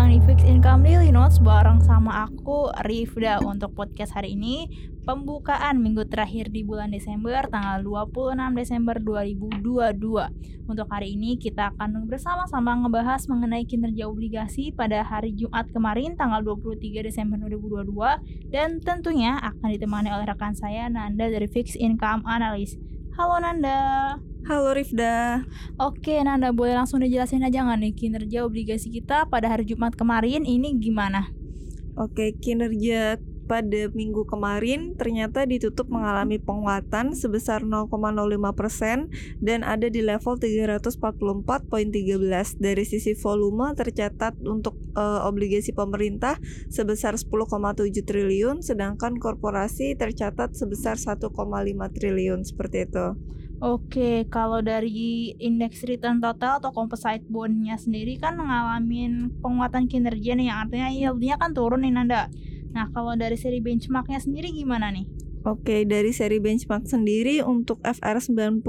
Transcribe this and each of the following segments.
ulang di Fix Income Daily Notes bareng sama aku Rifda untuk podcast hari ini pembukaan minggu terakhir di bulan Desember tanggal 26 Desember 2022. Untuk hari ini kita akan bersama-sama ngebahas mengenai kinerja obligasi pada hari Jumat kemarin tanggal 23 Desember 2022 dan tentunya akan ditemani oleh rekan saya Nanda dari Fix Income Analyst. Halo Nanda. Halo Rifda. Oke Nanda, boleh langsung dijelasin aja nggak nih kinerja obligasi kita pada hari Jumat kemarin ini gimana? Oke, kinerja pada minggu kemarin ternyata ditutup mengalami penguatan sebesar 0,05% dan ada di level 344.13 dari sisi volume tercatat untuk uh, obligasi pemerintah sebesar 10,7 triliun sedangkan korporasi tercatat sebesar 1,5 triliun seperti itu. Oke, kalau dari indeks return total atau composite bondnya sendiri kan mengalami penguatan kinerja nih, yang artinya yieldnya kan turun nih Nanda. Nah, kalau dari seri benchmarknya sendiri gimana nih? Oke, dari seri benchmark sendiri untuk FR90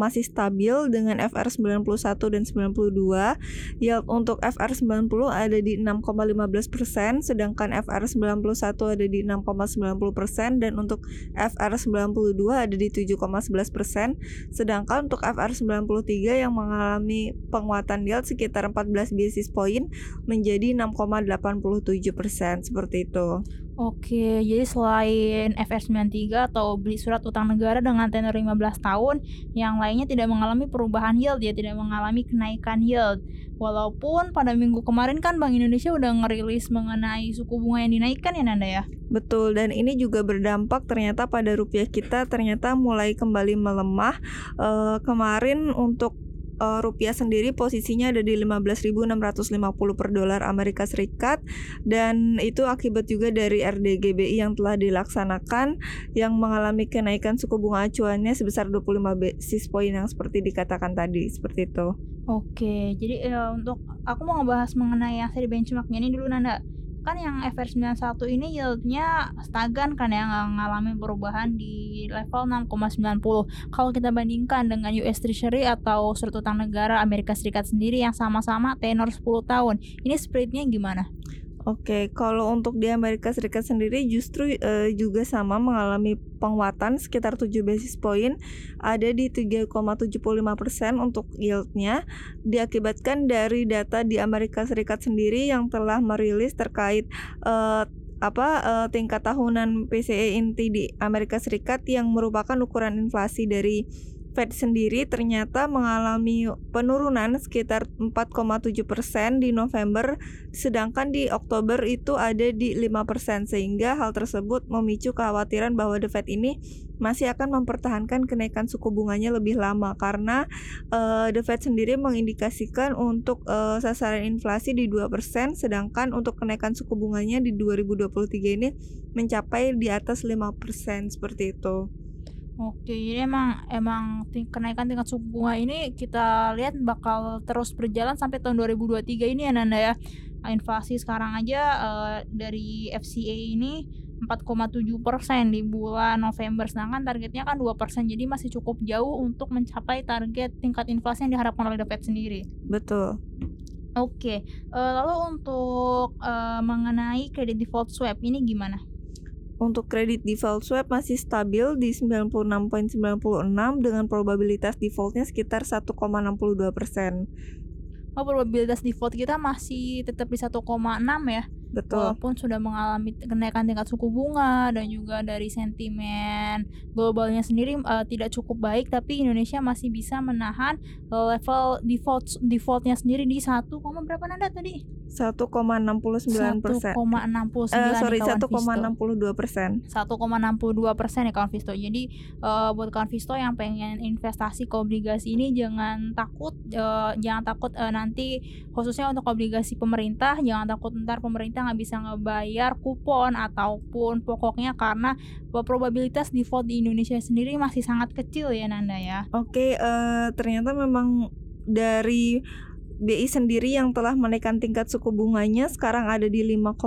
masih stabil dengan FR91 dan 92. Yield untuk FR90 ada di 6,15%, sedangkan FR91 ada di 6,90% dan untuk FR92 ada di 7,11%, sedangkan untuk FR93 yang mengalami penguatan yield sekitar 14 basis point menjadi 6,87% seperti itu. Oke, jadi selain FR93 atau beli surat utang negara dengan tenor 15 tahun, yang lainnya tidak mengalami perubahan yield, ya tidak mengalami kenaikan yield. Walaupun pada minggu kemarin kan Bank Indonesia udah ngerilis mengenai suku bunga yang dinaikkan ya Nanda ya? Betul, dan ini juga berdampak ternyata pada rupiah kita ternyata mulai kembali melemah. E, kemarin untuk uh, rupiah sendiri posisinya ada di 15.650 per dolar Amerika Serikat dan itu akibat juga dari RDGBI yang telah dilaksanakan yang mengalami kenaikan suku bunga acuannya sebesar 25 basis point yang seperti dikatakan tadi seperti itu. Oke, jadi uh, untuk aku mau ngebahas mengenai yang seri benchmarknya ini dulu Nanda kan yang FR91 ini yieldnya stagan kan ya nggak ngalamin perubahan di level 6,90 kalau kita bandingkan dengan US Treasury atau surat utang negara Amerika Serikat sendiri yang sama-sama tenor 10 tahun ini spreadnya gimana? Oke, kalau untuk di Amerika Serikat sendiri justru uh, juga sama mengalami penguatan sekitar 7 basis point ada di 3,75% untuk yieldnya diakibatkan dari data di Amerika Serikat sendiri yang telah merilis terkait uh, apa uh, tingkat tahunan PCE inti di Amerika Serikat yang merupakan ukuran inflasi dari Fed sendiri ternyata mengalami penurunan sekitar 4,7% di November, sedangkan di Oktober itu ada di 5%, sehingga hal tersebut memicu kekhawatiran bahwa The Fed ini masih akan mempertahankan kenaikan suku bunganya lebih lama karena uh, The Fed sendiri mengindikasikan untuk uh, sasaran inflasi di 2%, sedangkan untuk kenaikan suku bunganya di 2023 ini mencapai di atas 5% seperti itu. Oke, jadi emang emang kenaikan tingkat suku bunga ini kita lihat bakal terus berjalan sampai tahun 2023 ini ya Nanda ya. Inflasi sekarang aja uh, dari FCA ini 4,7 persen di bulan November sedangkan targetnya kan 2 persen jadi masih cukup jauh untuk mencapai target tingkat inflasi yang diharapkan oleh The Fed sendiri. Betul. Oke, uh, lalu untuk uh, mengenai credit default swap ini gimana? Untuk kredit default swap masih stabil di 96.96 dengan probabilitas defaultnya sekitar 1,62 persen. Oh, probabilitas default kita masih tetap di 1,6 ya? Betul. Walaupun sudah mengalami kenaikan tingkat suku bunga dan juga dari sentimen globalnya sendiri uh, tidak cukup baik, tapi Indonesia masih bisa menahan level default defaultnya sendiri di satu berapa nanda tadi? 1,69 persen. 1,69 uh, sorry 1,62 persen. 1,62 persen ya kawan Visto. Jadi uh, buat kawan Visto yang pengen investasi ke obligasi ini jangan takut, uh, jangan takut uh, nanti khususnya untuk obligasi pemerintah, jangan takut ntar pemerintah nggak bisa ngebayar kupon ataupun pokoknya karena probabilitas default di Indonesia sendiri masih sangat kecil ya Nanda ya. Oke, okay, uh, ternyata memang dari BI sendiri yang telah menaikkan tingkat suku bunganya sekarang ada di 5,5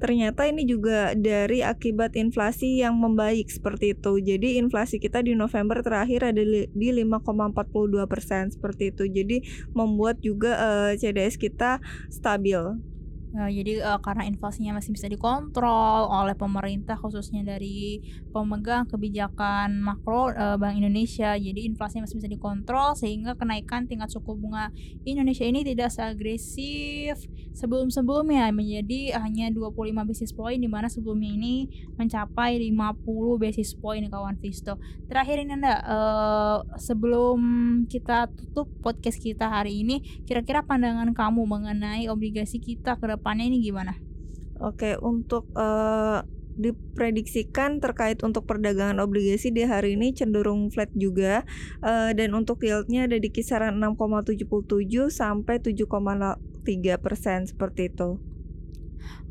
ternyata ini juga dari akibat inflasi yang membaik seperti itu. Jadi inflasi kita di November terakhir ada di 5,42 persen seperti itu. Jadi membuat juga uh, eh, CDS kita stabil Uh, jadi uh, karena inflasinya masih bisa dikontrol oleh pemerintah khususnya dari pemegang kebijakan makro uh, Bank Indonesia. Jadi inflasinya masih bisa dikontrol sehingga kenaikan tingkat suku bunga Indonesia ini tidak seagresif sebelum-sebelumnya menjadi hanya 25 basis point di mana sebelumnya ini mencapai 50 basis point kawan Visto. Terakhir ini Anda uh, sebelum kita tutup podcast kita hari ini kira-kira pandangan kamu mengenai obligasi kita ke depannya ini gimana? Oke, untuk uh, diprediksikan terkait untuk perdagangan obligasi di hari ini cenderung flat juga uh, dan untuk yieldnya ada di kisaran 6,77 sampai 7,3 persen seperti itu.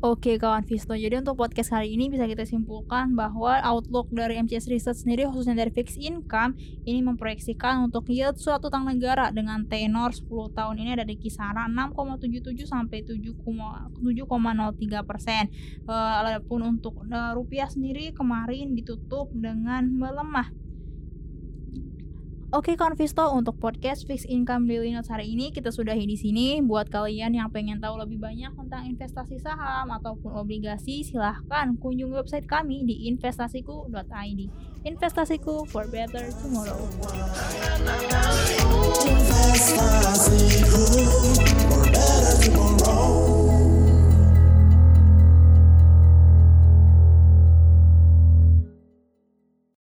Oke kawan Visto, jadi untuk podcast kali ini bisa kita simpulkan bahwa outlook dari MCS Research sendiri khususnya dari fixed income ini memproyeksikan untuk yield suatu utang negara dengan tenor 10 tahun ini ada di kisaran 6,77 sampai 7,03 persen. Uh, adapun untuk uh, rupiah sendiri kemarin ditutup dengan melemah Oke Konvisto untuk podcast Fixed Income Daily Notes hari ini kita sudahi di sini. Buat kalian yang pengen tahu lebih banyak tentang investasi saham ataupun obligasi, silahkan kunjungi website kami di investasiku.id. Investasiku for better tomorrow.